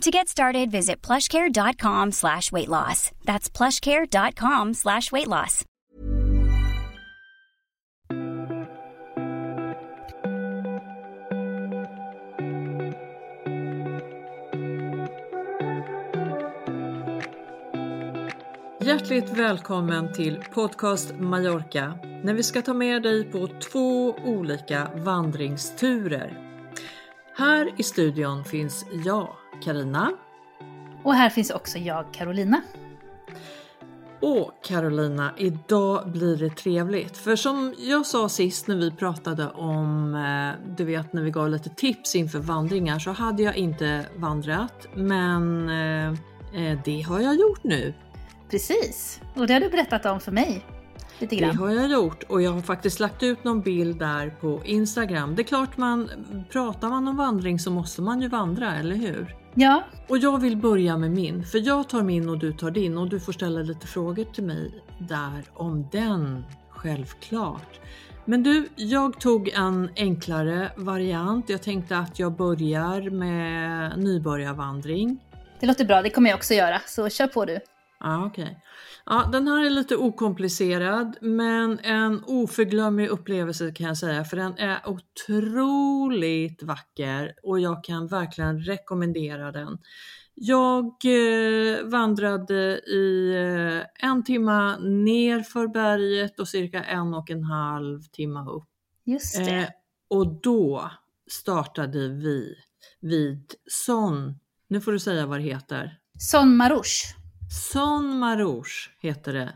To get started, visit plushcare.com slash weight loss. That's plushcare.com slash weight loss. Hjärtligt välkommen till Podcast Mallorca när vi ska ta med dig på två olika vandringsturer. Här i studion finns jag, Karina. Och här finns också jag, Carolina. Och Carolina, idag blir det trevligt. För som jag sa sist när vi pratade om, eh, du vet när vi gav lite tips inför vandringar så hade jag inte vandrat. Men eh, eh, det har jag gjort nu. Precis, och det har du berättat om för mig. Lite grann. Det har jag gjort och jag har faktiskt lagt ut någon bild där på Instagram. Det är klart man, pratar man om vandring så måste man ju vandra, eller hur? Ja. Och jag vill börja med min, för jag tar min och du tar din och du får ställa lite frågor till mig där om den, självklart. Men du, jag tog en enklare variant. Jag tänkte att jag börjar med nybörjarvandring. Det låter bra, det kommer jag också göra, så kör på du. Ja, okej. Okay. Ja, den här är lite okomplicerad men en oförglömlig upplevelse kan jag säga för den är otroligt vacker och jag kan verkligen rekommendera den. Jag eh, vandrade i eh, en timma ner för berget och cirka en och en halv timme upp. Just det. Eh, och då startade vi vid Son, nu får du säga vad det heter. Son Marouche. Son Marouche heter det.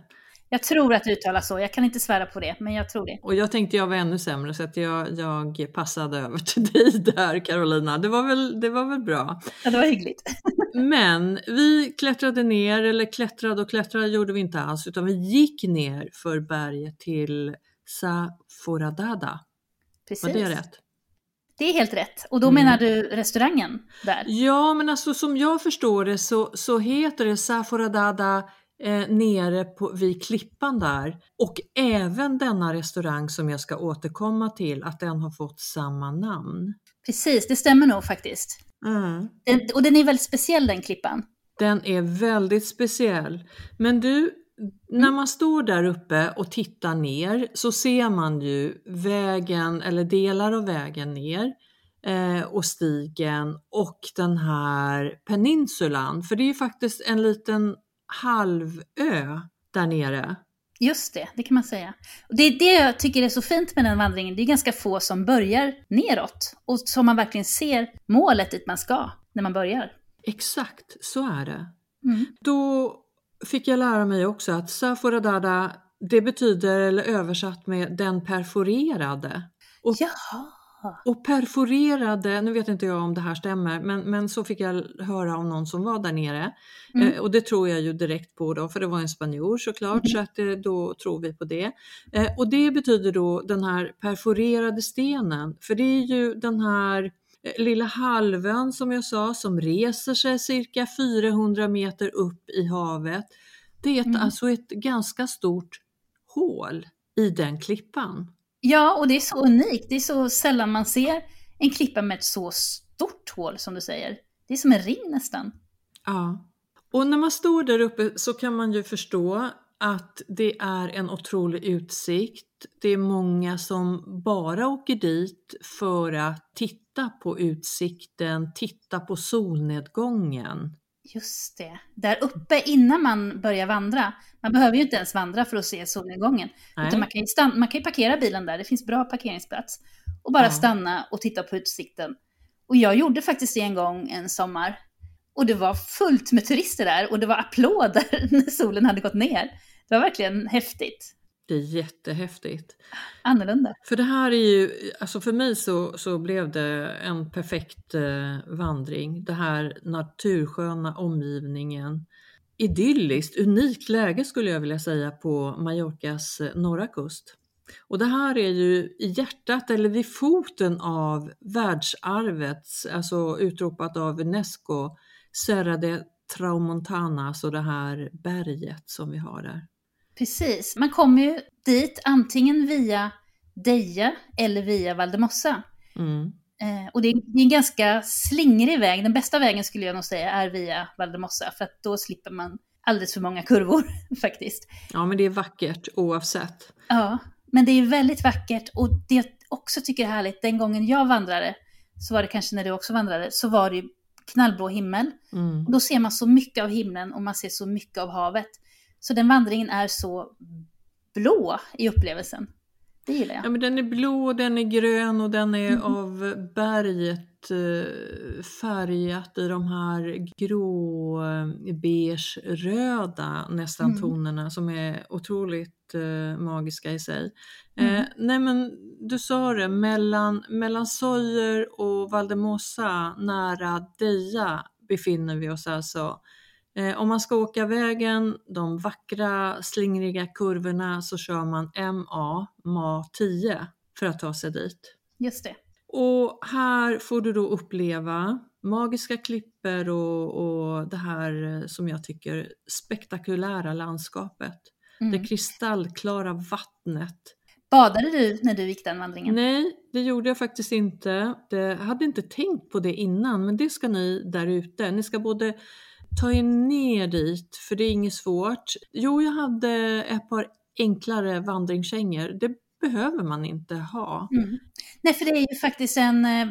Jag tror att det uttalas så, jag kan inte svära på det, men jag tror det. Och jag tänkte jag var ännu sämre så att jag, jag passade över till dig där Carolina. Det var väl, det var väl bra? Ja, det var hyggligt. men vi klättrade ner, eller klättrade och klättrade gjorde vi inte alls, utan vi gick ner för berget till Saforadada. Precis. Var det rätt? Det är helt rätt. Och då mm. menar du restaurangen där? Ja, men alltså som jag förstår det så, så heter det Saforadada eh, nere på, vid klippan där. Och även denna restaurang som jag ska återkomma till, att den har fått samma namn. Precis, det stämmer nog faktiskt. Mm. Den, och den är väldigt speciell den klippan. Den är väldigt speciell. Men du, när man står där uppe och tittar ner så ser man ju vägen eller delar av vägen ner eh, och stigen och den här peninsulan. För det är ju faktiskt en liten halvö där nere. Just det, det kan man säga. Och det är det jag tycker är så fint med den vandringen. Det är ganska få som börjar neråt och som man verkligen ser målet dit man ska när man börjar. Exakt, så är det. Mm. Då fick jag lära mig också att Saforadada, det betyder, eller översatt med den perforerade. Och, Jaha. och perforerade, nu vet inte jag om det här stämmer, men, men så fick jag höra av någon som var där nere. Mm. Eh, och det tror jag ju direkt på då, för det var en spanjor såklart, mm. så att, eh, då tror vi på det. Eh, och det betyder då den här perforerade stenen, för det är ju den här lilla halvön som jag sa som reser sig cirka 400 meter upp i havet. Det är mm. alltså ett ganska stort hål i den klippan. Ja, och det är så unikt. Det är så sällan man ser en klippa med ett så stort hål som du säger. Det är som en ring nästan. Ja. Och när man står där uppe så kan man ju förstå att det är en otrolig utsikt. Det är många som bara åker dit för att titta på utsikten, titta på solnedgången. Just det. Där uppe innan man börjar vandra, man behöver ju inte ens vandra för att se solnedgången. Utan man, kan ju stanna, man kan parkera bilen där, det finns bra parkeringsplats. Och bara ja. stanna och titta på utsikten. Och jag gjorde faktiskt det en gång en sommar. Och det var fullt med turister där och det var applåder när solen hade gått ner. Det var verkligen häftigt. Det är jättehäftigt. Annorlunda. För det här är ju, alltså för mig så, så blev det en perfekt eh, vandring. Det här natursköna omgivningen. idylliskt, unikt läge skulle jag vilja säga på Mallorcas eh, norra kust. Och det här är ju i hjärtat eller vid foten av världsarvet, alltså utropat av Unesco, Serra de Tramontana, alltså det här berget som vi har där. Precis, man kommer ju dit antingen via Deja eller via Valdemossa. Mm. Eh, och det är, det är en ganska slingrig väg. Den bästa vägen skulle jag nog säga är via Valdemossa, för att då slipper man alldeles för många kurvor faktiskt. Ja, men det är vackert oavsett. Ja, men det är väldigt vackert och det jag också tycker är härligt, den gången jag vandrade, så var det kanske när du också vandrade, så var det knallblå himmel. Mm. Och då ser man så mycket av himlen och man ser så mycket av havet. Så den vandringen är så blå i upplevelsen. Det gillar jag. Ja, men den är blå, den är grön och den är mm. av berget eh, färgat i de här grå, eh, beige, röda nästan mm. tonerna som är otroligt eh, magiska i sig. Mm. Eh, nej men du sa det, mellan, mellan Sojer och Valdemossa nära Deja befinner vi oss alltså. Eh, om man ska åka vägen, de vackra slingriga kurvorna, så kör man MA, MA 10 för att ta sig dit. Just det. Och här får du då uppleva magiska klipper och, och det här eh, som jag tycker spektakulära landskapet. Mm. Det kristallklara vattnet. Badade du när du gick den vandringen? Nej, det gjorde jag faktiskt inte. Jag hade inte tänkt på det innan, men det ska ni där ute. Ni ska både ta er ner dit, för det är inget svårt. Jo, jag hade ett par enklare vandringskängor. Det behöver man inte ha. Mm. Nej, för det är ju faktiskt en eh,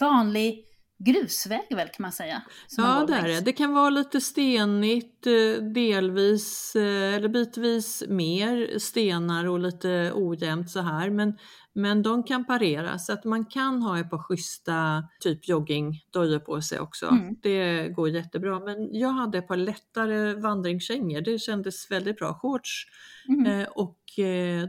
vanlig grusväg väl kan man säga. Ja det är det. Det kan vara lite stenigt, eh, delvis eh, eller bitvis mer stenar och lite ojämnt så här. Men, men de kan parera så att man kan ha ett par schyssta typ joggingdojor på sig också. Mm. Det går jättebra. Men jag hade ett par lättare vandringskängor. Det kändes väldigt bra. Shorts mm. och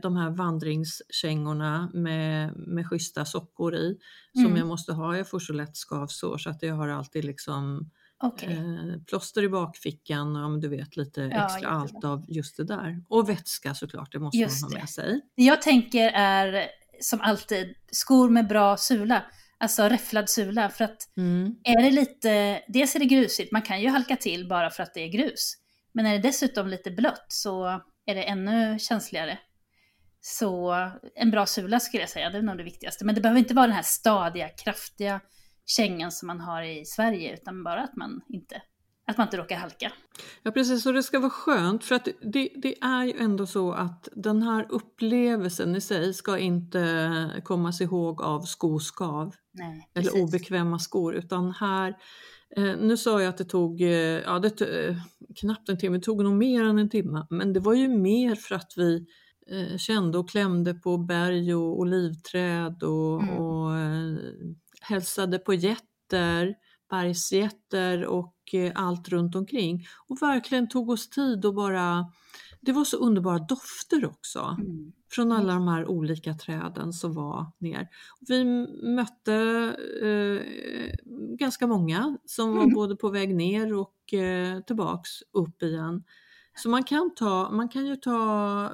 de här vandringskängorna med, med schyssta sockor i som mm. jag måste ha. Jag får så lätt skavsår så att jag har alltid liksom okay. eh, plåster i bakfickan och du vet lite ja, extra allt av just det där. Och vätska såklart, det måste just man ha med det. sig. Jag tänker är som alltid skor med bra sula. Alltså räfflad sula för att mm. är det lite, dels är det grusigt, man kan ju halka till bara för att det är grus. Men är det dessutom lite blött så är det ännu känsligare. Så en bra sula skulle jag säga, det är nog det viktigaste. Men det behöver inte vara den här stadiga, kraftiga kängan som man har i Sverige, utan bara att man inte, att man inte råkar halka. Ja precis, och det ska vara skönt för att det, det är ju ändå så att den här upplevelsen i sig ska inte kommas ihåg av skoskav Nej, eller obekväma skor, utan här Eh, nu sa jag att det tog eh, ja, det, eh, knappt en timme, det tog nog mer än en timme, men det var ju mer för att vi eh, kände och klämde på berg och olivträd och, mm. och eh, hälsade på jätter, bergsjätter och eh, allt runt omkring. Och verkligen tog oss tid och bara det var så underbara dofter också. Mm från alla de här olika träden som var ner. Vi mötte eh, ganska många som var mm. både på väg ner och eh, tillbaks upp igen. Så man kan, ta, man kan ju ta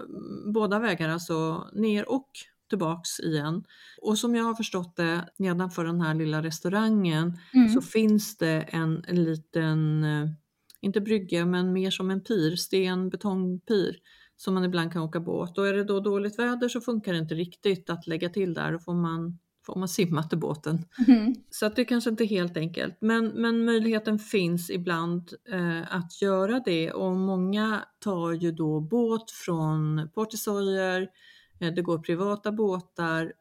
båda vägar, alltså ner och tillbaks igen. Och som jag har förstått det, nedanför den här lilla restaurangen mm. så finns det en, en liten, eh, inte brygga men mer som en pir, sten betongpir som man ibland kan åka båt. Och är det då dåligt väder så funkar det inte riktigt att lägga till där. Då får man, får man simma till båten. Mm. Så att det är kanske inte är helt enkelt. Men, men möjligheten finns ibland eh, att göra det och många tar ju då båt från Portisoyer, eh, det går privata båtar.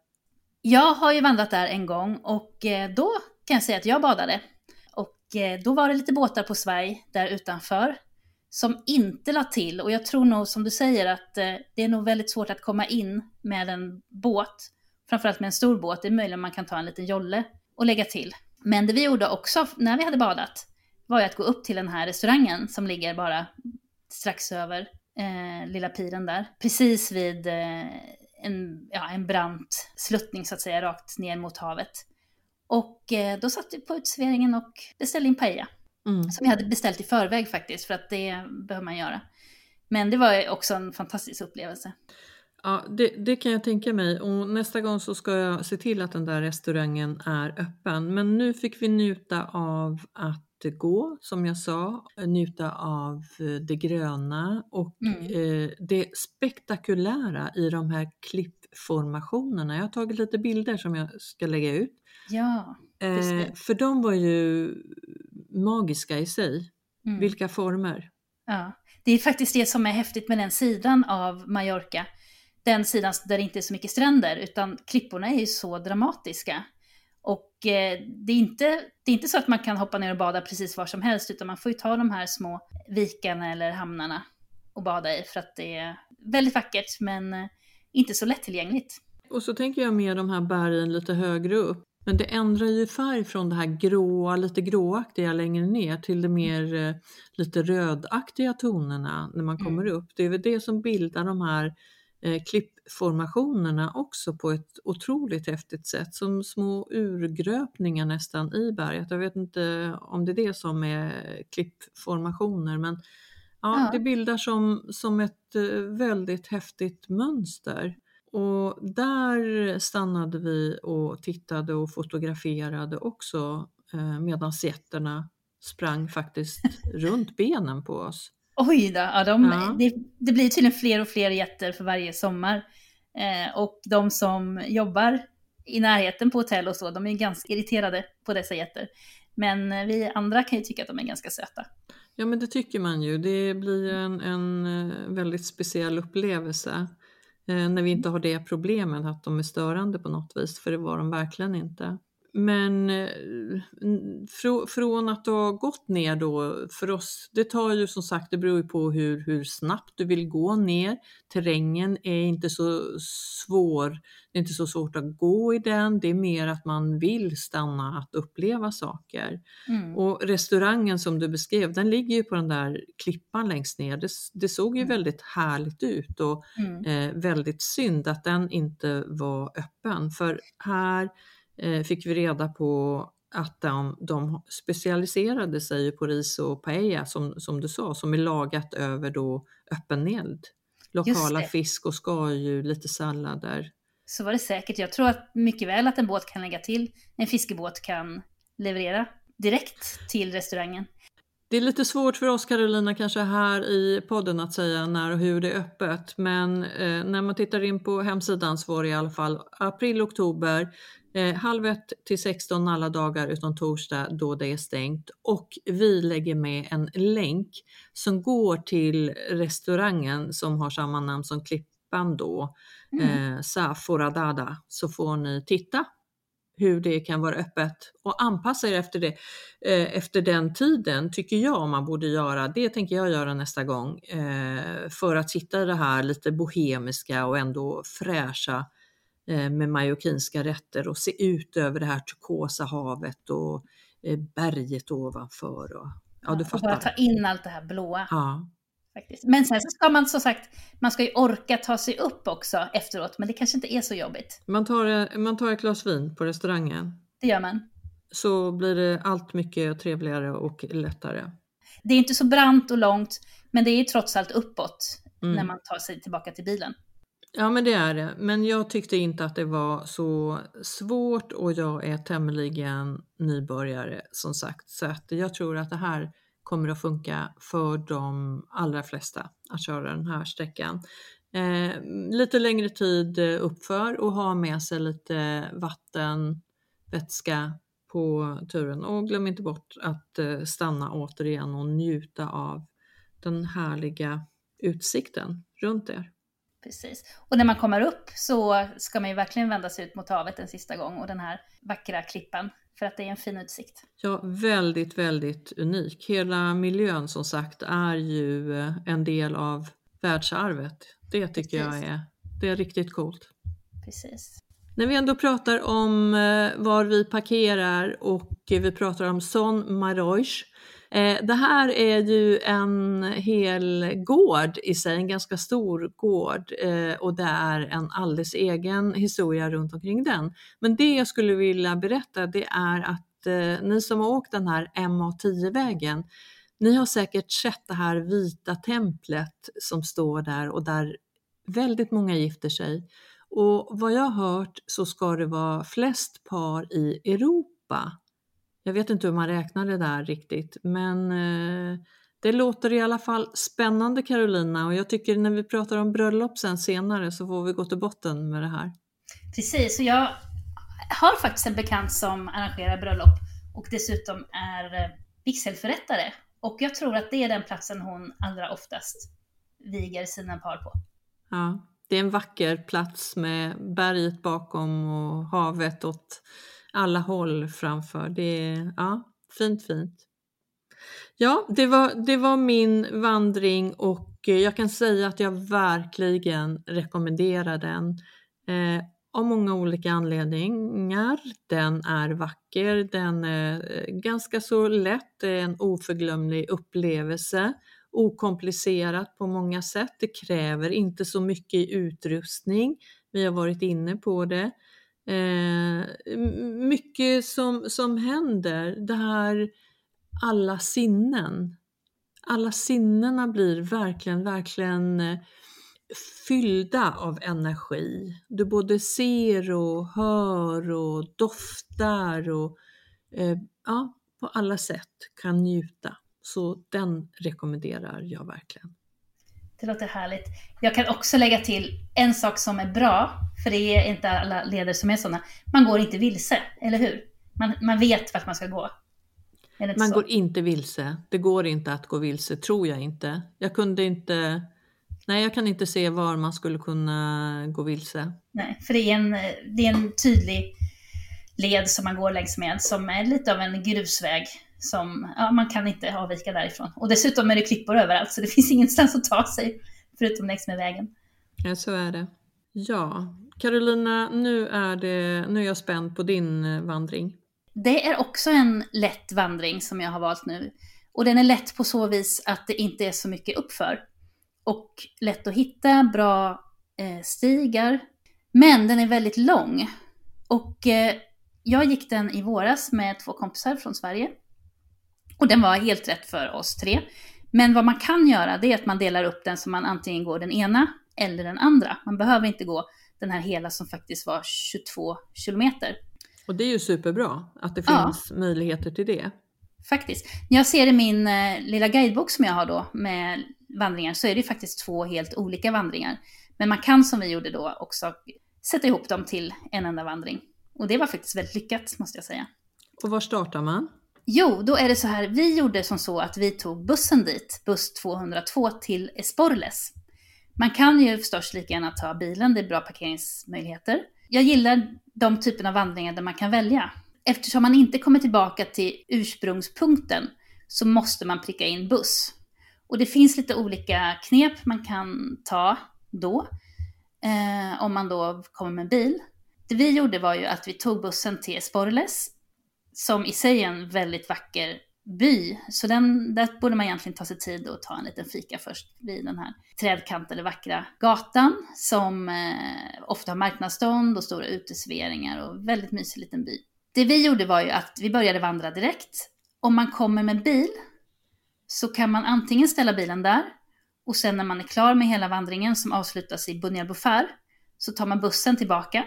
Jag har ju vandrat där en gång och eh, då kan jag säga att jag badade. Och eh, då var det lite båtar på Sverige där utanför som inte la till. Och jag tror nog som du säger att eh, det är nog väldigt svårt att komma in med en båt. Framförallt med en stor båt. Det är möjligt att man kan ta en liten jolle och lägga till. Men det vi gjorde också när vi hade badat var ju att gå upp till den här restaurangen som ligger bara strax över eh, lilla piren där. Precis vid eh, en, ja, en brant sluttning så att säga, rakt ner mot havet. Och eh, då satt vi på utserveringen och beställde in paella. Mm. Som jag hade beställt i förväg faktiskt, för att det behöver man göra. Men det var också en fantastisk upplevelse. Ja, det, det, kan jag tänka mig och nästa gång så ska jag se till att den där restaurangen är öppen. Men nu fick vi njuta av att gå, som jag sa, njuta av det gröna och mm. eh, det spektakulära i de här klippformationerna. Jag har tagit lite bilder som jag ska lägga ut. Ja, eh, för de var ju magiska i sig. Mm. Vilka former! Ja, det är faktiskt det som är häftigt med den sidan av Mallorca. Den sidan där det inte är så mycket stränder, utan klipporna är ju så dramatiska. Och eh, det, är inte, det är inte så att man kan hoppa ner och bada precis var som helst, utan man får ju ta de här små vikarna eller hamnarna och bada i, för att det är väldigt vackert, men eh, inte så lättillgängligt. Och så tänker jag med de här bergen lite högre upp. Men det ändrar ju färg från det här gråa, lite gråaktiga längre ner till de mer eh, lite rödaktiga tonerna när man kommer mm. upp. Det är väl det som bildar de här eh, klippformationerna också på ett otroligt häftigt sätt, som små urgröpningar nästan i berget. Jag vet inte om det är det som är klippformationer, men ja, det bildar som, som ett eh, väldigt häftigt mönster. Och där stannade vi och tittade och fotograferade också eh, medan getterna sprang faktiskt runt benen på oss. Oj då, ja, de, ja. Det, det, blir tydligen fler och fler getter för varje sommar. Eh, och de som jobbar i närheten på hotell och så, de är ganska irriterade på dessa getter. Men eh, vi andra kan ju tycka att de är ganska söta. Ja men det tycker man ju, det blir en, en eh, väldigt speciell upplevelse. Eh, när vi inte har det problemet att de är störande på något vis, för det var de verkligen inte. Men eh, från att ha gått ner då, för oss, det tar ju som sagt, det beror ju på hur, hur snabbt du vill gå ner. Terrängen är inte så svår, det är inte så svårt att gå i den, det är mer att man vill stanna att uppleva saker. Mm. Och restaurangen som du beskrev, den ligger ju på den där klippan längst ner. Det, det såg ju mm. väldigt härligt ut och mm. eh, väldigt synd att den inte var öppen, för här fick vi reda på att de, de specialiserade sig på ris och paella som, som du sa, som är lagat över då öppen eld. Lokala fisk och skaldjur, lite sallader. Så var det säkert. Jag tror att mycket väl att en båt kan lägga till, en fiskebåt kan leverera direkt till restaurangen. Det är lite svårt för oss Carolina kanske här i podden att säga när och hur det är öppet men eh, när man tittar in på hemsidan så var det i alla fall april, oktober Eh, halv ett till 16 alla dagar utom torsdag då det är stängt. Och vi lägger med en länk som går till restaurangen som har samma namn som Klippan då, mm. eh, Saforadada, så får ni titta hur det kan vara öppet och anpassa er efter det. Eh, efter den tiden tycker jag man borde göra. Det tänker jag göra nästa gång eh, för att hitta det här lite bohemiska och ändå fräscha Eh, med majorkinska rätter och se ut över det här turkosa havet och berget ovanför. Och, ja, du fattar. Och bara ta in allt det här blåa. Ja. Faktiskt. Men sen så ska man som sagt, man ska ju orka ta sig upp också efteråt, men det kanske inte är så jobbigt. Man tar, man tar ett glas vin på restaurangen. Det gör man. Så blir det allt mycket trevligare och lättare. Det är inte så brant och långt, men det är trots allt uppåt mm. när man tar sig tillbaka till bilen. Ja men det är det, men jag tyckte inte att det var så svårt och jag är tämligen nybörjare som sagt så att jag tror att det här kommer att funka för de allra flesta att köra den här sträckan. Eh, lite längre tid uppför och ha med sig lite vatten, vätska på turen och glöm inte bort att eh, stanna återigen och njuta av den härliga utsikten runt er. Precis. Och när man kommer upp så ska man ju verkligen vända sig ut mot havet en sista gång och den här vackra klippan. För att det är en fin utsikt. Ja, väldigt, väldigt unik. Hela miljön som sagt är ju en del av världsarvet. Det tycker Precis. jag är, det är riktigt coolt. Precis. När vi ändå pratar om eh, var vi parkerar och vi pratar om Son Marois Eh, det här är ju en hel gård i sig, en ganska stor gård eh, och det är en alldeles egen historia runt omkring den. Men det jag skulle vilja berätta det är att eh, ni som har åkt den här MA10-vägen, ni har säkert sett det här vita templet som står där och där väldigt många gifter sig. Och vad jag har hört så ska det vara flest par i Europa. Jag vet inte hur man räknar det där riktigt, men eh, det låter i alla fall spännande Carolina och jag tycker när vi pratar om bröllop sen senare så får vi gå till botten med det här. Precis, och jag har faktiskt en bekant som arrangerar bröllop och dessutom är eh, vigselförrättare. Och jag tror att det är den platsen hon allra oftast viger sina par på. Ja, det är en vacker plats med berget bakom och havet åt alla håll framför. Det är ja, fint, fint. Ja, det var, det var min vandring och eh, jag kan säga att jag verkligen rekommenderar den. Eh, av många olika anledningar. Den är vacker, den är eh, ganska så lätt, det är en oförglömlig upplevelse. Okomplicerat på många sätt, det kräver inte så mycket utrustning. Vi har varit inne på det. Eh, mycket som, som händer, det här alla sinnen. Alla sinnena blir verkligen, verkligen eh, fyllda av energi. Du både ser och hör och doftar och eh, ja, på alla sätt kan njuta. Så den rekommenderar jag verkligen. Det låter härligt. Jag kan också lägga till en sak som är bra, för det är inte alla ledare som är sådana. Man går inte vilse, eller hur? Man, man vet vart man ska gå. Man så? går inte vilse. Det går inte att gå vilse, tror jag inte. Jag kunde inte Nej, jag kan inte se var man skulle kunna gå vilse. Nej, för det är en, det är en tydlig led som man går längs med som är lite av en grusväg som ja, man kan inte avvika därifrån. Och dessutom är det klippor överallt så det finns ingenstans att ta sig förutom längs med vägen. Ja, så är det. Ja, Carolina, nu är, det, nu är jag spänd på din eh, vandring. Det är också en lätt vandring som jag har valt nu. Och den är lätt på så vis att det inte är så mycket uppför och lätt att hitta, bra eh, stigar. Men den är väldigt lång. Och eh, jag gick den i våras med två kompisar från Sverige. Och den var helt rätt för oss tre. Men vad man kan göra det är att man delar upp den så man antingen går den ena eller den andra. Man behöver inte gå den här hela som faktiskt var 22 kilometer. Och det är ju superbra att det finns ja. möjligheter till det. Faktiskt. När jag ser i min eh, lilla guidebok som jag har då med vandringar så är det faktiskt två helt olika vandringar. Men man kan som vi gjorde då också sätta ihop dem till en enda vandring. Och det var faktiskt väldigt lyckat måste jag säga. Och var startar man? Jo, då är det så här, vi gjorde som så att vi tog bussen dit, buss 202 till Esporles. Man kan ju förstås lika gärna ta bilen, det är bra parkeringsmöjligheter. Jag gillar de typen av vandringar där man kan välja. Eftersom man inte kommer tillbaka till ursprungspunkten så måste man pricka in buss. Och det finns lite olika knep man kan ta då, eh, om man då kommer med bil. Det vi gjorde var ju att vi tog bussen till Esporles, som i sig är en väldigt vacker by. Så den, där borde man egentligen ta sig tid och ta en liten fika först vid den här trädkantade vackra gatan som eh, ofta har marknadsstånd och stora uteserveringar och väldigt mysig liten by. Det vi gjorde var ju att vi började vandra direkt. Om man kommer med bil så kan man antingen ställa bilen där och sen när man är klar med hela vandringen som avslutas i Bunyal Bufar så tar man bussen tillbaka.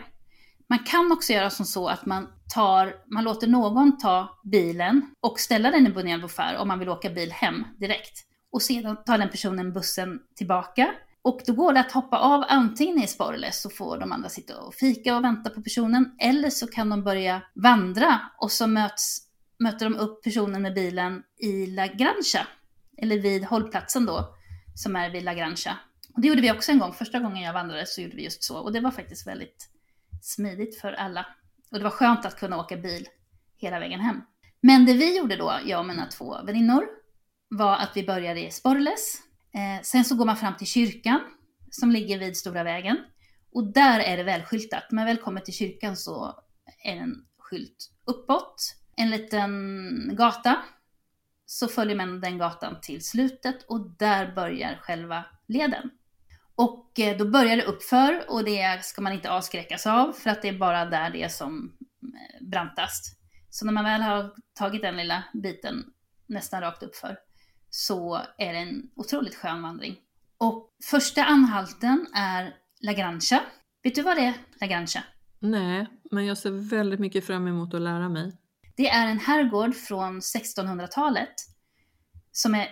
Man kan också göra som så att man, tar, man låter någon ta bilen och ställa den i Bonnier Bufar om man vill åka bil hem direkt. Och sedan tar den personen bussen tillbaka. Och då går det att hoppa av antingen i Sporles så får de andra sitta och fika och vänta på personen. Eller så kan de börja vandra och så möts möter de upp personen med bilen i La Grancha. eller vid hållplatsen då, som är vid La Grancha. Och det gjorde vi också en gång, första gången jag vandrade så gjorde vi just så. Och det var faktiskt väldigt smidigt för alla. Och det var skönt att kunna åka bil hela vägen hem. Men det vi gjorde då, jag och mina två väninnor, var att vi började i Sporles. Eh, sen så går man fram till kyrkan som ligger vid Stora vägen. Och där är det välskyltat. När man väl kommer till kyrkan så är det en skylt uppåt en liten gata. Så följer man den gatan till slutet och där börjar själva leden. Och eh, då börjar det uppför och det ska man inte avskräckas av för att det är bara där det är som eh, brantast. Så när man väl har tagit den lilla biten nästan rakt uppför så är det en otroligt skön vandring. Och första anhalten är La Grancia. Vet du vad det är, La Grancia? Nej, men jag ser väldigt mycket fram emot att lära mig. Det är en herrgård från 1600-talet som är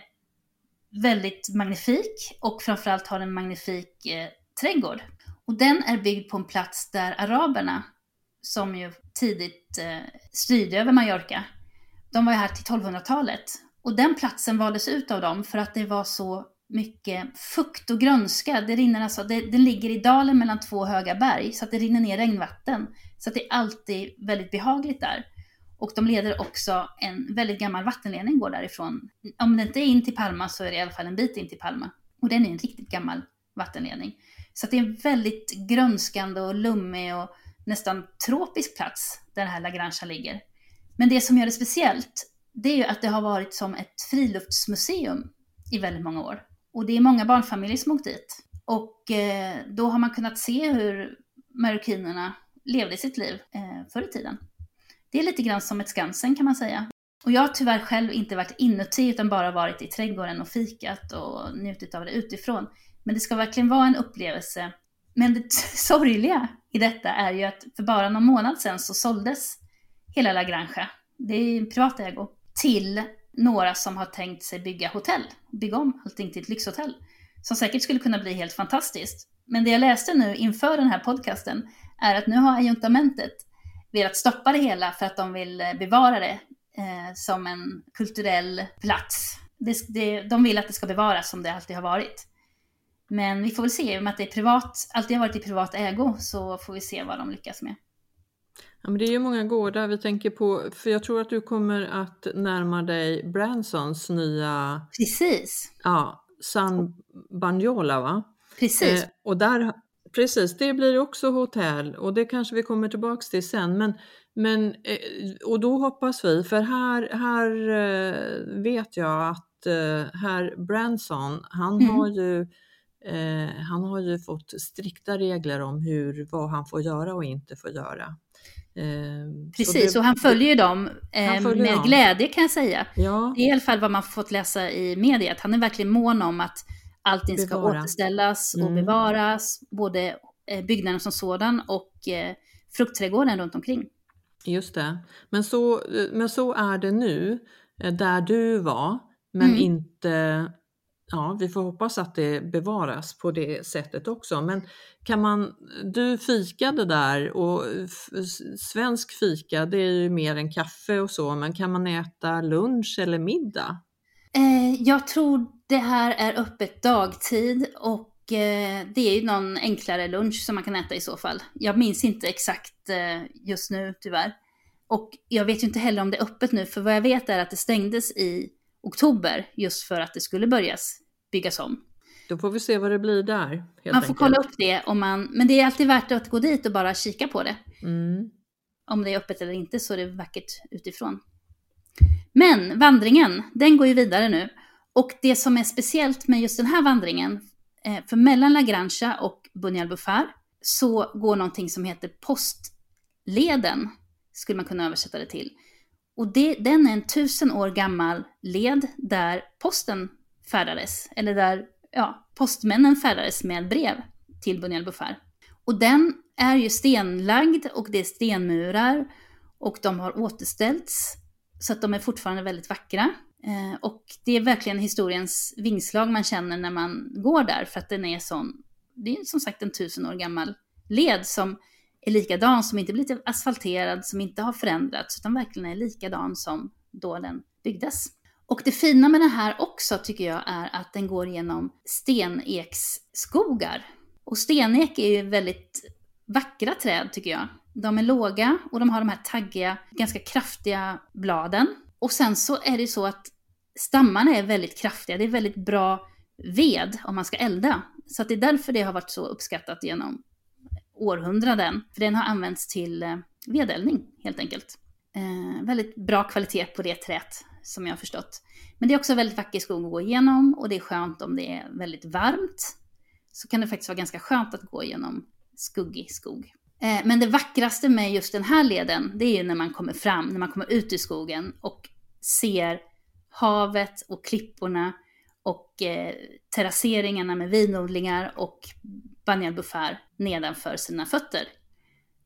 väldigt magnifik och framförallt har en magnifik eh, trädgård. Och den är byggd på en plats där araberna, som ju tidigt eh, styrde över Mallorca, de var ju här till 1200-talet. Och den platsen valdes ut av dem för att det var så mycket fukt och grönska. Det rinner alltså, det, den ligger i dalen mellan två höga berg, så att det rinner ner regnvatten. Så att det är alltid väldigt behagligt där. Och de leder också en väldigt gammal vattenledning går därifrån. Om det inte är in till Palma så är det i alla fall en bit in till Palma. Och den är en riktigt gammal vattenledning. Så det är en väldigt grönskande och lummig och nästan tropisk plats där den här La Granja ligger. Men det som gör det speciellt, det är ju att det har varit som ett friluftsmuseum i väldigt många år. Och det är många barnfamiljer som åkt dit. Och eh, då har man kunnat se hur marockinerna levde sitt liv eh, förr i tiden. Det är lite grann som ett Skansen kan man säga. Och jag har tyvärr själv inte varit inuti utan bara varit i trädgården och fikat och njutit av det utifrån. Men det ska verkligen vara en upplevelse. Men det sorgliga i detta är ju att för bara någon månad sedan så såldes hela La Granja, det är en privat ägo, till några som har tänkt sig bygga hotell, bygga om allting till ett lyxhotell. Som säkert skulle kunna bli helt fantastiskt. Men det jag läste nu inför den här podcasten är att nu har ajuntamentet velat stoppa det hela för att de vill eh, bevara det eh, som en kulturell plats. Det, det, de vill att det ska bevaras som det alltid har varit. Men vi får väl se, i och med att det är privat, alltid har varit i privat ägo, så får vi se vad de lyckas med. Ja, men det är ju många gårdar vi tänker på, för jag tror att du kommer att närma dig Bransons nya... Precis! Ja, San Banjola va? Precis. Eh, och där, precis, det blir också hotell och det kanske vi kommer tillbaks till sen. Men, men, eh, och då hoppas vi, för här, här eh, vet jag att eh, herr Branson, han mm. har ju eh, han har ju fått strikta regler om hur, vad han får göra och inte får göra. Eh, Precis, det, och han följer ju dem eh, följer med dem. glädje kan jag säga. Ja. Det är i alla fall vad man fått läsa i media, att han är verkligen mån om att allting ska Bevara. återställas och mm. bevaras, både eh, byggnaden som sådan och eh, fruktträdgården runt omkring. Just det, men så, men så är det nu, eh, där du var, men mm. inte ja, vi får hoppas att det bevaras på det sättet också. Men kan man, du fikade där och svensk fika det är ju mer än kaffe och så, men kan man äta lunch eller middag? Eh, jag tror det här är öppet dagtid och eh, det är ju någon enklare lunch som man kan äta i så fall. Jag minns inte exakt eh, just nu tyvärr. Och jag vet ju inte heller om det är öppet nu, för vad jag vet är att det stängdes i oktober just för att det skulle börjas byggas om. Då får vi se vad det blir där. man får enkelt. kolla upp det, om man, men det är alltid värt att gå dit och bara kika på det. Mm. Om det är öppet eller inte så är det vackert utifrån. Men vandringen, den går ju vidare nu. Och det som är speciellt med just den här vandringen, eh, för mellan La Grancia och Bunyal Bufar så går någonting som heter postleden, skulle man kunna översätta det till. Och det, den är en tusen år gammal led där posten färdades, eller där ja, postmännen färdades med brev till Bunyal Bufar. Och den är ju stenlagd och det är stenmurar och de har återställts så att de är fortfarande väldigt vackra. Eh, och det är verkligen historiens vingslag man känner när man går där för att den är sån, det är som sagt en tusen år gammal led som är likadan, som inte blivit asfalterad, som inte har förändrats, utan verkligen är likadan som då den byggdes. Och det fina med den här också tycker jag är att den går genom steneksskogar. Och stenek är ju väldigt vackra träd tycker jag. De är låga och de har de här taggiga, ganska kraftiga bladen. Och sen så är det så att stammarna är väldigt kraftiga. Det är väldigt bra ved om man ska elda. Så att det är därför det har varit så uppskattat genom århundraden. För den har använts till eh, vedeldning helt enkelt. Eh, väldigt bra kvalitet på det träet som jag har förstått. Men det är också väldigt vacker skog att gå igenom och det är skönt om det är väldigt varmt. Så kan det faktiskt vara ganska skönt att gå igenom skuggig skog. Eh, men det vackraste med just den här leden, det är ju när man kommer fram, när man kommer ut i skogen och ser havet och klipporna och eh, terrasseringarna med vinodlingar och Banyal Bufar nedanför sina fötter.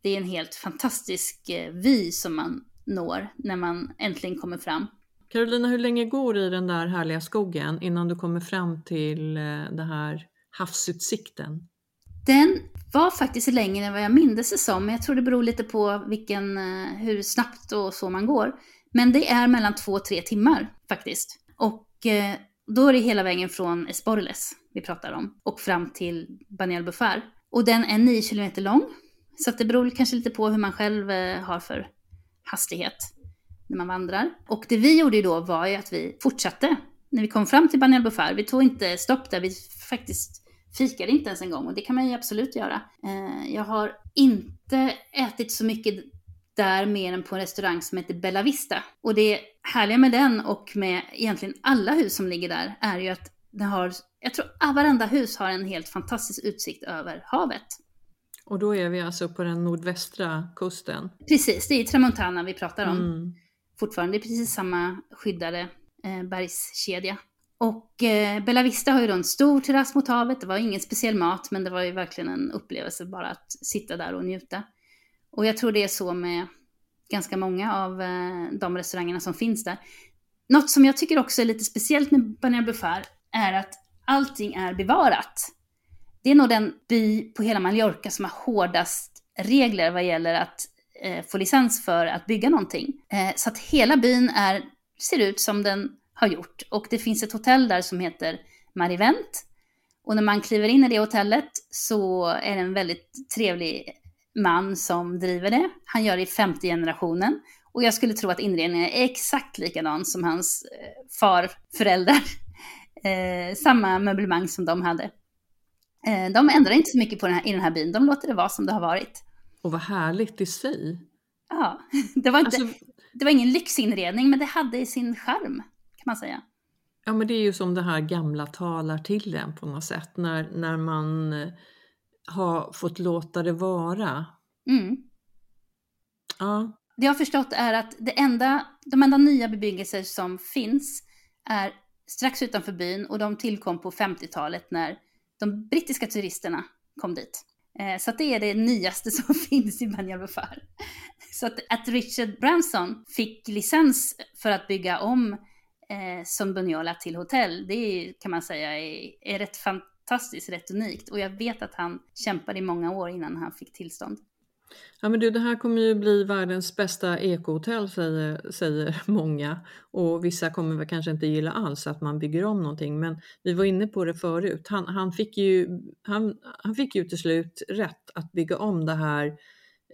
Det är en helt fantastisk eh, vy som man når när man äntligen kommer fram. Carolina, hur länge går det i den där härliga skogen innan du kommer fram till eh, den här havsutsikten? Den var faktiskt längre än vad jag mindes det som, men jag tror det beror lite på vilken, eh, hur snabbt och så man går. Men det är mellan två och tre timmar faktiskt. Och eh, då är det hela vägen från Esporles vi pratar om och fram till Banyal Bufar. Och den är 9 kilometer lång, så det beror kanske lite på hur man själv eh, har för hastighet när man vandrar. Och det vi gjorde då var ju att vi fortsatte när vi kom fram till Banyal Bufar. Vi tog inte stopp där, vi faktiskt fikade inte ens en gång och det kan man ju absolut göra. Eh, jag har inte ätit så mycket där mer än på en restaurang som heter Bella Vista. Och det härliga med den och med egentligen alla hus som ligger där är ju att det har, jag tror att varenda hus har en helt fantastisk utsikt över havet. Och då är vi alltså på den nordvästra kusten? Precis, det är Tramontana vi pratar om. Mm. Fortfarande, precis samma skyddade eh, bergskedja. Och eh, Bella Vista har ju då en stor terrass mot havet. Det var ingen speciell mat, men det var ju verkligen en upplevelse bara att sitta där och njuta. Och jag tror det är så med ganska många av eh, de restaurangerna som finns där. Något som jag tycker också är lite speciellt med Banja Buffar är att allting är bevarat. Det är nog den by på hela Mallorca som har hårdast regler vad gäller att eh, få licens för att bygga någonting. Eh, så att hela byn är, ser ut som den har gjort. Och det finns ett hotell där som heter Marivent. Och när man kliver in i det hotellet så är det en väldigt trevlig man som driver det. Han gör det i femte generationen. Och jag skulle tro att inredningen är exakt likadan som hans eh, farföräldrar. Eh, samma möblemang som de hade. Eh, de ändrar inte så mycket på den här, i den här byn, de låter det vara som det har varit. Och vad härligt i sig. Ja, det var, inte, alltså, det var ingen lyxinredning men det hade sin charm kan man säga. Ja men det är ju som det här gamla talar till en på något sätt när, när man eh, har fått låta det vara. Mm. Ja. Det jag har förstått är att det enda, de enda nya bebyggelser som finns är strax utanför byn och de tillkom på 50-talet när de brittiska turisterna kom dit. Eh, så det är det nyaste som finns i Banyal Så att, att Richard Branson fick licens för att bygga om eh, Son Bunyola till hotell, det är, kan man säga är, är rätt fantastiskt, rätt unikt. Och jag vet att han kämpade i många år innan han fick tillstånd. Ja men du, det här kommer ju bli världens bästa ekohotell säger, säger många och vissa kommer väl kanske inte gilla alls att man bygger om någonting men vi var inne på det förut. Han, han, fick, ju, han, han fick ju till slut rätt att bygga om det här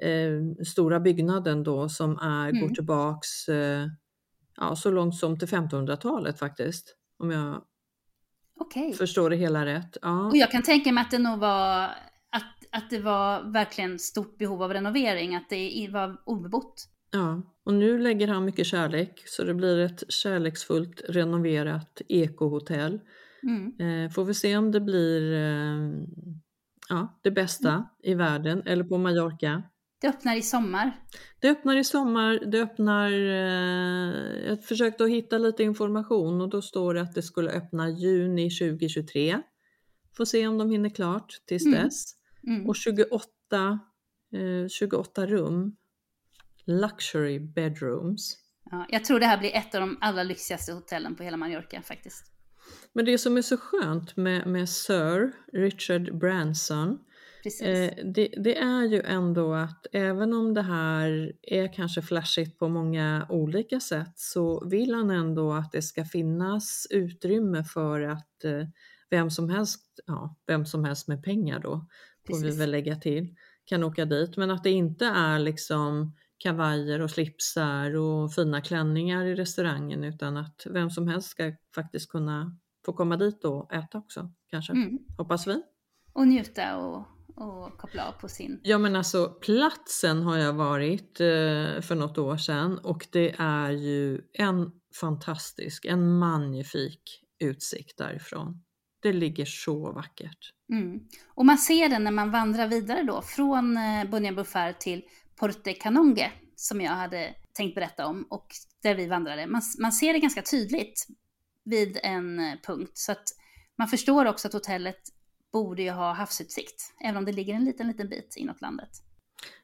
eh, stora byggnaden då som är, mm. går tillbaks eh, ja, så långt som till 1500-talet faktiskt. Om jag okay. förstår det hela rätt. Ja. Och jag kan tänka mig att det nog var att, att det var verkligen stort behov av renovering, att det var obebott. Ja, och nu lägger han mycket kärlek så det blir ett kärleksfullt renoverat ekohotell. Mm. Eh, får vi se om det blir eh, ja, det bästa mm. i världen eller på Mallorca. Det öppnar i sommar. Det öppnar i sommar. Det öppnar... Eh, jag försökte att hitta lite information och då står det att det skulle öppna juni 2023. Får se om de hinner klart tills mm. dess. Mm. Och 28, eh, 28 rum. Luxury bedrooms. Ja, jag tror det här blir ett av de allra lyxigaste hotellen på hela Mallorca faktiskt. Men det som är så skönt med, med Sir Richard Branson Eh, det, det, är ju ändå att även om det här är kanske flashigt på många olika sätt så vill han ändå att det ska finnas utrymme för att eh, vem som helst, ja, vem som helst med pengar då, Precis. får vi väl lägga till, kan åka dit. Men att det inte är liksom kavajer och slipsar och fina klänningar i restaurangen utan att vem som helst ska faktiskt kunna få komma dit och äta också kanske, mm. hoppas vi. Och njuta och och koppla av på sin... Ja men alltså platsen har jag varit eh, för något år sedan och det är ju en fantastisk, en magnifik utsikt därifrån. Det ligger så vackert. Mm. Och man ser det när man vandrar vidare då, från eh, Bunya Bufar till Porte Canonge, som jag hade tänkt berätta om, och där vi vandrade. Man, man ser det ganska tydligt vid en eh, punkt, så att man förstår också att hotellet borde ju ha havsutsikt, även om det ligger en liten, liten bit inåt landet.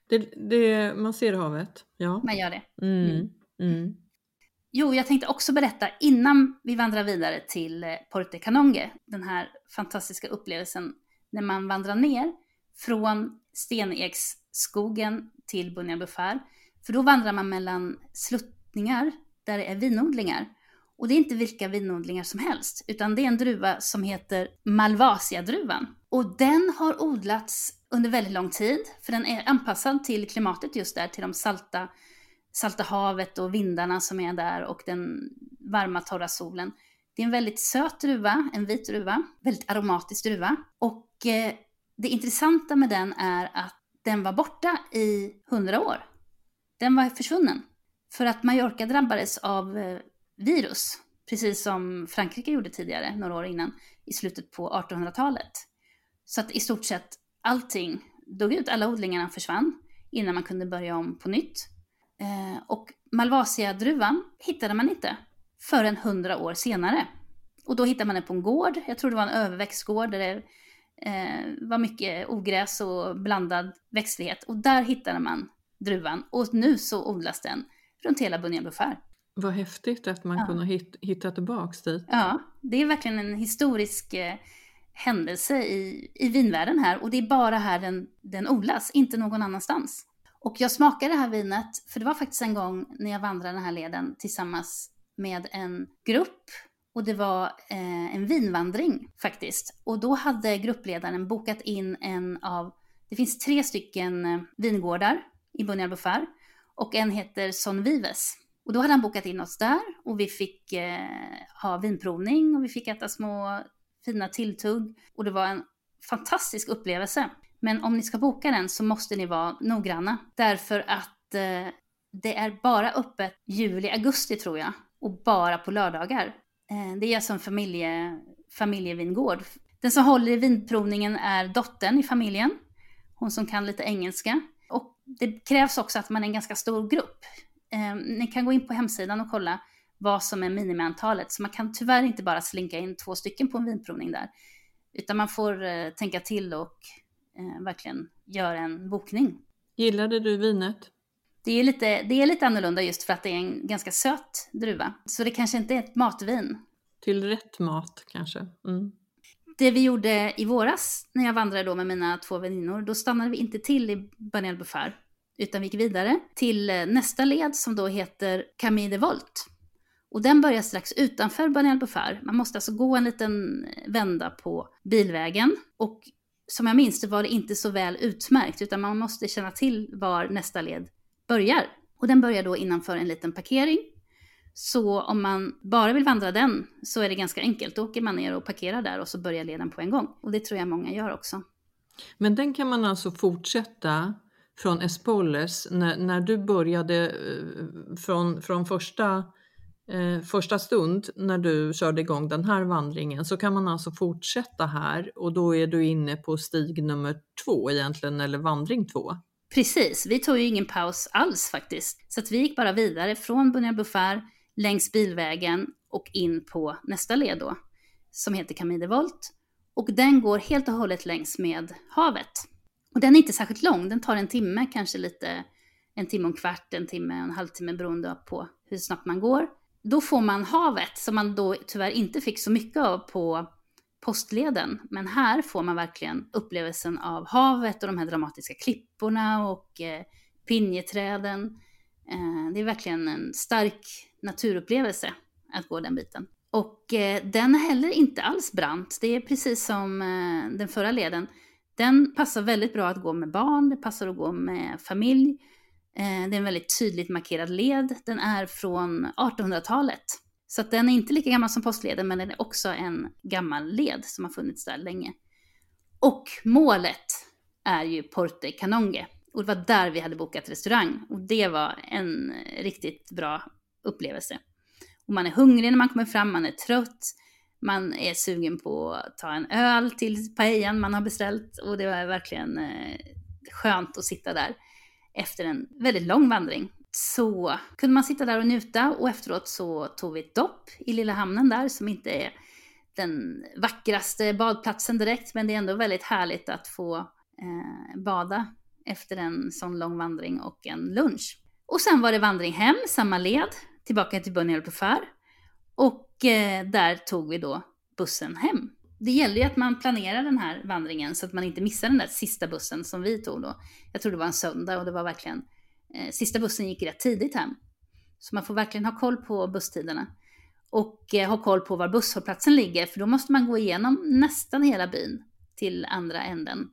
Det, det, man ser havet, ja. Man gör det. Mm. Mm. mm. Jo, jag tänkte också berätta innan vi vandrar vidare till eh, Porte Canonge, den här fantastiska upplevelsen när man vandrar ner från Steneksskogen till Bunya Bufar. För då vandrar man mellan sluttningar där det är vinodlingar. Och det är inte vilka vinodlingar som helst, utan det är en druva som heter Malvasia-druvan. Och den har odlats under väldigt lång tid, för den är anpassad till klimatet just där, till de salta salta havet och vindarna som är där och den varma torra solen. Det är en väldigt söt druva, en vit druva, väldigt aromatisk druva. Och eh, det intressanta med den är att den var borta i hundra år. Den var försvunnen. För att Mallorca drabbades av eh, virus, precis som Frankrike gjorde tidigare, några år innan, i slutet på 1800-talet. Så att i stort sett allting dog ut, alla odlingarna försvann innan man kunde börja om på nytt. Eh, och Malvasia-druvan hittade man inte förrän hundra år senare. Och då hittade man den på en gård, jag tror det var en överväxtgård där det eh, var mycket ogräs och blandad växtlighet. Och där hittade man druvan och nu så odlas den runt hela Bunyal vad häftigt att man ja. kunde hit, hitta tillbaks dit. Ja, det är verkligen en historisk eh, händelse i, i vinvärlden här och det är bara här den, den odlas, inte någon annanstans. Och jag smakade det här vinet, för det var faktiskt en gång när jag vandrade den här leden tillsammans med en grupp. Och det var eh, en vinvandring faktiskt. Och då hade gruppledaren bokat in en av, det finns tre stycken eh, vingårdar i Bunyal Bufar. Och en heter Son Vives. Och då hade han bokat in oss där och vi fick eh, ha vinprovning och vi fick äta små fina tilltugg. Och det var en fantastisk upplevelse. Men om ni ska boka den så måste ni vara noggranna. Därför att eh, det är bara öppet juli, augusti tror jag. Och bara på lördagar. Eh, det är som familje, familjevingård. Den som håller i vinprovningen är dottern i familjen. Hon som kan lite engelska. Och det krävs också att man är en ganska stor grupp. Eh, ni kan gå in på hemsidan och kolla vad som är minimiantalet. Så man kan tyvärr inte bara slinka in två stycken på en vinprovning där. Utan man får eh, tänka till och eh, verkligen gör en bokning. Gillade du vinet? Det är, lite, det är lite annorlunda just för att det är en ganska söt druva. Så det kanske inte är ett matvin. Till rätt mat kanske. Mm. Det vi gjorde i våras när jag vandrade då med mina två väninnor, då stannade vi inte till i Banel Bufar, utan vi gick vidare till eh, nästa led som då heter Camille de Volt. Och den börjar strax utanför Banel Bufar. Man måste alltså gå en liten eh, vända på bilvägen och som jag minns det var det inte så väl utmärkt, utan man måste känna till var nästa led börjar. Och den börjar då innanför en liten parkering. Så om man bara vill vandra den så är det ganska enkelt. Då åker man ner och parkerar där och så börjar leden på en gång. Och det tror jag många gör också. Men den kan man alltså fortsätta från Espolles när, när du började eh, från, från första eh, första stund när du körde igång den här vandringen så kan man alltså fortsätta här och då är du inne på stig nummer två egentligen, eller vandring två. Precis, vi tog ju ingen paus alls faktiskt. Så att vi gick bara vidare från Bunyal Bufar längs bilvägen och in på nästa led då, som heter Camille Volt. Och den går helt och hållet längs med havet. Och den är inte särskilt lång, den tar en timme, kanske lite en timme och en kvart, en timme, och en halvtimme beroende på hur snabbt man går då får man havet som man då tyvärr inte fick så mycket av på postleden. Men här får man verkligen upplevelsen av havet och de här dramatiska klipporna och eh, pinjeträden. Eh, det är verkligen en stark naturupplevelse att gå den biten. Och eh, den är heller inte alls brant. Det är precis som eh, den förra leden. Den passar väldigt bra att gå med barn, det passar att gå med familj. Eh, det är en väldigt tydligt markerad led. Den är från 1800-talet. Så att den är inte lika gammal som postleden, men den är också en gammal led som har funnits där länge. Och målet är ju Porte Canonge. Och det var där vi hade bokat restaurang. Och det var en riktigt bra upplevelse. Och man är hungrig när man kommer fram, man är trött. Man är sugen på att ta en öl till paellan man har beställt och det var verkligen eh, skönt att sitta där efter en väldigt lång vandring. Så kunde man sitta där och njuta och efteråt så tog vi ett dopp i lilla hamnen där som inte är den vackraste badplatsen direkt men det är ändå väldigt härligt att få eh, bada efter en sån lång vandring och en lunch. Och sen var det vandring hem, samma led, tillbaka till Bunny Pufar. Och Eh, där tog vi då bussen hem. Det gäller ju att man planerar den här vandringen så att man inte missar den där sista bussen som vi tog då. Jag tror det var en söndag och det var verkligen, eh, sista bussen gick rätt tidigt hem. Så man får verkligen ha koll på busstiderna. Och eh, ha koll på var busshållplatsen ligger, för då måste man gå igenom nästan hela byn till andra änden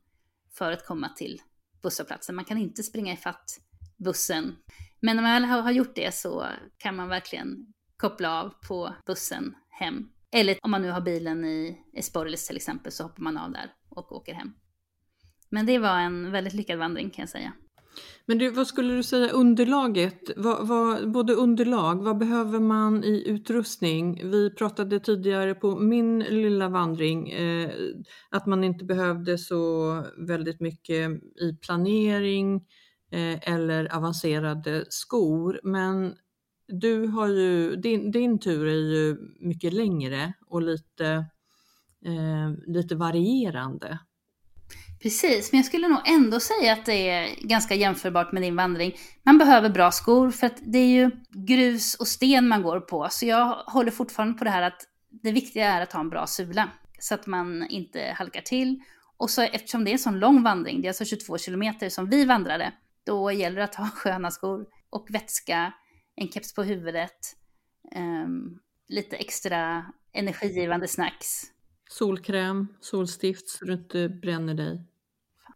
för att komma till busshållplatsen. Man kan inte springa ifatt bussen. Men när man väl har gjort det så kan man verkligen koppla av på bussen hem. Eller om man nu har bilen i Esporles till exempel så hoppar man av där och åker hem. Men det var en väldigt lyckad vandring kan jag säga. Men du, vad skulle du säga underlaget? Vad, vad, både underlag, vad behöver man i utrustning? Vi pratade tidigare på min lilla vandring eh, att man inte behövde så väldigt mycket i planering eh, eller avancerade skor. Men du har ju, din, din tur är ju mycket längre och lite, eh, lite varierande. Precis, men jag skulle nog ändå säga att det är ganska jämförbart med din vandring. Man behöver bra skor för att det är ju grus och sten man går på. Så jag håller fortfarande på det här att det viktiga är att ha en bra sula. Så att man inte halkar till. Och så eftersom det är en sån lång vandring, det är alltså 22 kilometer som vi vandrade, då gäller det att ha sköna skor och vätska, en keps på huvudet, um, lite extra energigivande snacks. Solkräm, solstift så du inte bränner dig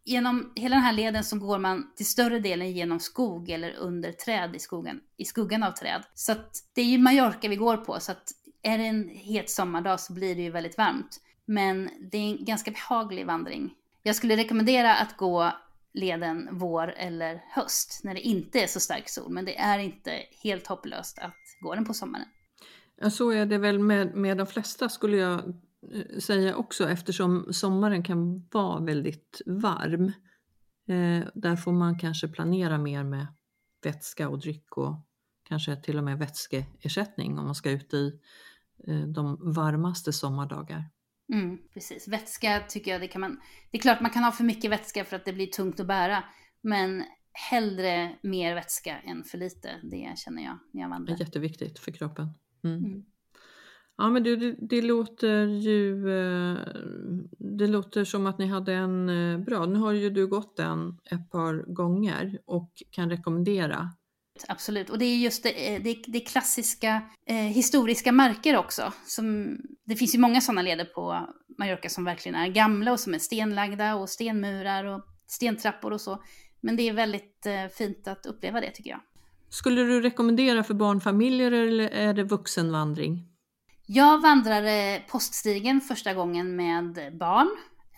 genom hela den här leden så går man till större delen genom skog eller under träd i skogen, i skuggan av träd. Så att det är ju Mallorca vi går på, så att är det en het sommardag så blir det ju väldigt varmt. Men det är en ganska behaglig vandring. Jag skulle rekommendera att gå leden vår eller höst när det inte är så stark sol, men det är inte helt hopplöst att gå den på sommaren. Ja, så är det väl med, med de flesta skulle jag eh, säga också eftersom sommaren kan vara väldigt varm. Eh, där får man kanske planera mer med vätska och dryck och kanske till och med vätskeersättning om man ska ut i eh, de varmaste sommardagar. Mm, precis, vätska tycker jag det kan man. Det är klart man kan ha för mycket vätska för att det blir tungt att bära. Men hellre mer vätska än för lite, det känner jag när jag vandrar. Det är jätteviktigt för kroppen. Mm. Mm. Ja men du, det, det, låter ju eh, det låter som att ni hade en eh, bra, nu har ju du gått den ett par gånger och kan rekommendera. Absolut, och det är just det, eh, det, det klassiska eh, historiska marker också. Som, det finns ju många sådana leder på Mallorca som verkligen är gamla och som är stenlagda och stenmurar och stentrappor och så. Men det är väldigt eh, fint att uppleva det tycker jag. Skulle du rekommendera för barnfamiljer eller är det vuxenvandring? Jag vandrade poststigen första gången med barn.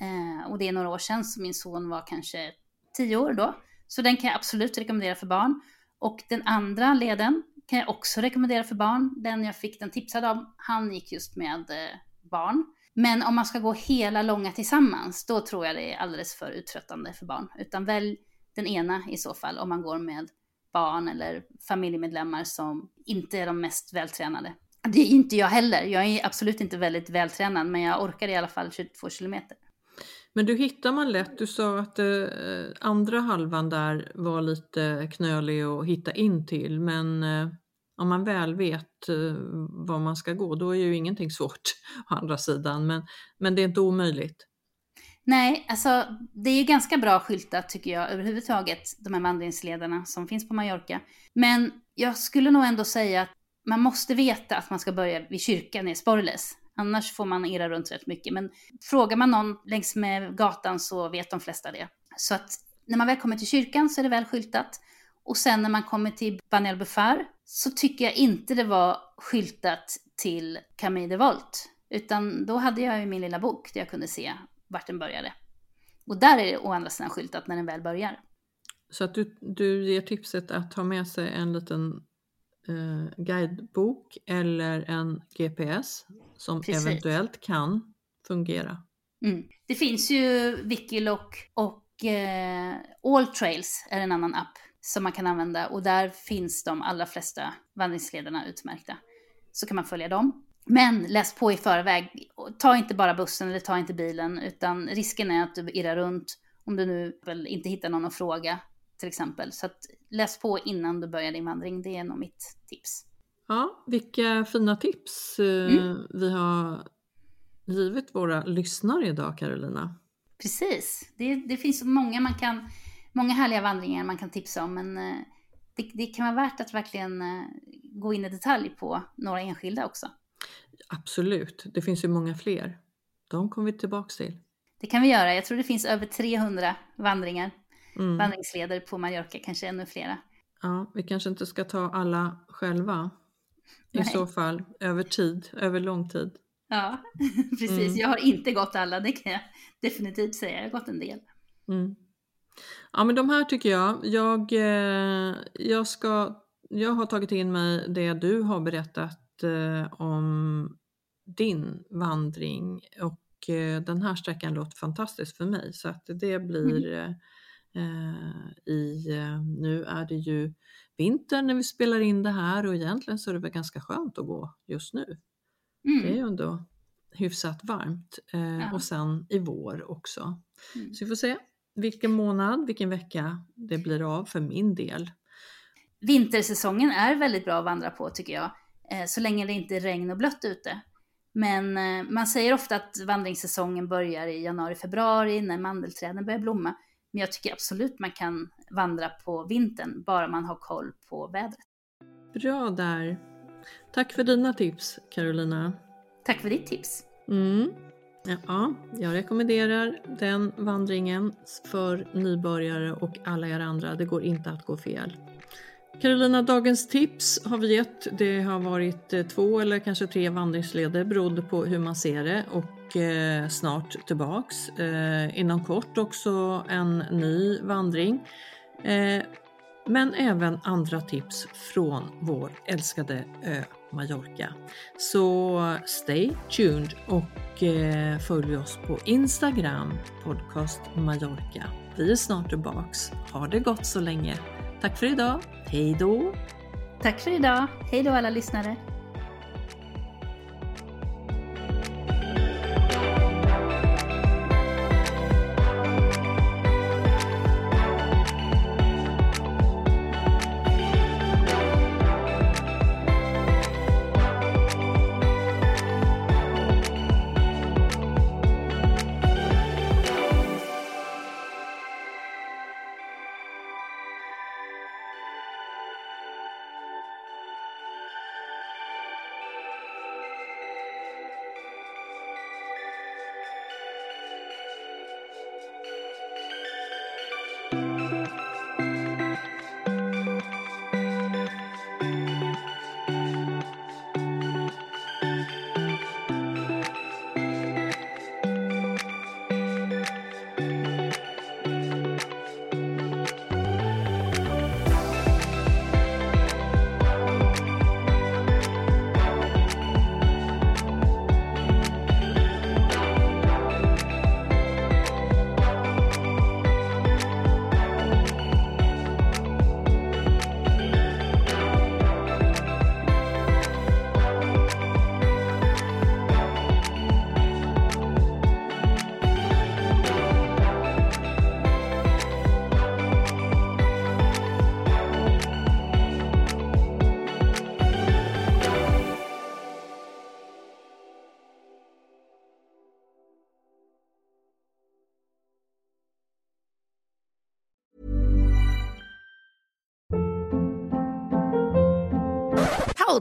Eh, och det är några år sedan, så min son var kanske tio år då. Så den kan jag absolut rekommendera för barn. Och den andra leden kan jag också rekommendera för barn. Den jag fick den tipsad om, han gick just med eh, barn. Men om man ska gå hela långa tillsammans, då tror jag det är alldeles för uttröttande för barn. Utan välj den ena i så fall, om man går med barn eller familjemedlemmar som inte är de mest vältränade. Det är inte jag heller. Jag är absolut inte väldigt vältränad, men jag orkar i alla fall 22 kilometer. Men du hittar man lätt, du sa att eh, andra halvan där var lite knölig att hitta in till, men eh, om man väl vet eh, var man ska gå, då är ju ingenting svårt å andra sidan, men, men det är inte omöjligt. Nej, alltså det är ju ganska bra skyltat tycker jag överhuvudtaget, de här vandringslederna som finns på Mallorca. Men jag skulle nog ändå säga att man måste veta att man ska börja vid kyrkan i Sporles. Annars får man irra runt rätt mycket. Men frågar man någon längs med gatan så vet de flesta det. Så att när man väl kommer till kyrkan så är det väl skyltat. Och sen när man kommer till Banel Bufar så tycker jag inte det var skyltat till Camille de Volt. Utan då hade jag ju min lilla bok där jag kunde se vart den började. Och där är det å andra sidan skyltat när den väl börjar. Så att du, du ger tipset att ta med sig en liten eh, guidebok eller en GPS som Precis. eventuellt kan fungera. Mm. Det finns ju Wikiloc och eh, All Trails är en annan app som man kan använda och där finns de allra flesta vandringslederna utmärkta. Så kan man följa dem. Men läs på i förväg. Ta inte bara bussen eller ta inte bilen utan risken är att du irrar runt om du nu väl inte hittar någon att fråga till exempel. Så att läs på innan du börjar din vandring. Det är nog mitt tips. Ja, vilka fina tips eh, Mm. vi har givit våra lyssnare idag Carolina. Precis. Det, det finns många man kan, många härliga vandringar man kan tipsa om, men eh, det, det kan vara värt att verkligen eh, gå in i detalj på några enskilda också. Absolut, det finns ju många fler. De kommer vi tillbaks till. Det kan vi göra. Jag tror det finns över 300 vandringar, Mm. vandringsleder på Mallorca, kanske ännu flera. Ja, vi kanske inte ska ta alla själva. I Nej. så fall över tid, över lång tid. Ja, precis. Mm. Jag har inte gått alla, det kan jag definitivt säga. Jag har gått en del. Mm. Ja men de här tycker jag, jag, eh, jag, ska, jag har tagit in mig det du har berättat eh, om din vandring och eh, den här sträckan låter fantastisk för mig så att det blir eh, eh, i, eh, nu är det ju vinter när vi spelar in det här och egentligen så är det väl ganska skönt att gå just nu. Mm. Det är ju ändå hyfsat varmt eh, Ja. och sen i vår också. Mm. Så vi får se vilken månad, vilken vecka det blir av för min del. Vintersäsongen är väldigt bra att vandra på tycker jag, eh, så länge det inte är regn och blött ute. Men eh, man säger ofta att vandringssäsongen börjar i januari-februari när mandelträden börjar blomma. Men jag tycker absolut man kan vandra på vintern, bara man har koll på vädret. Bra där. Tack för dina tips Carolina. Tack för ditt tips. Mm. Ja, jag rekommenderar den vandringen för nybörjare och alla er andra. Det går inte att gå fel. Carolina, dagens tips har vi gett. Det har varit eh, två eller kanske tre vandringsleder beroende på hur man ser det och eh, snart tillbaks. Eh, inom kort också en ny vandring. Eh, men även andra tips från vår älskade ö Mallorca. Så stay tuned och eh, följ oss på Instagram, podcast Mallorca. Vi är snart tillbaks. Ha det gott så länge. Tack för idag. Hej då! Tack för idag. Hej då alla lyssnare.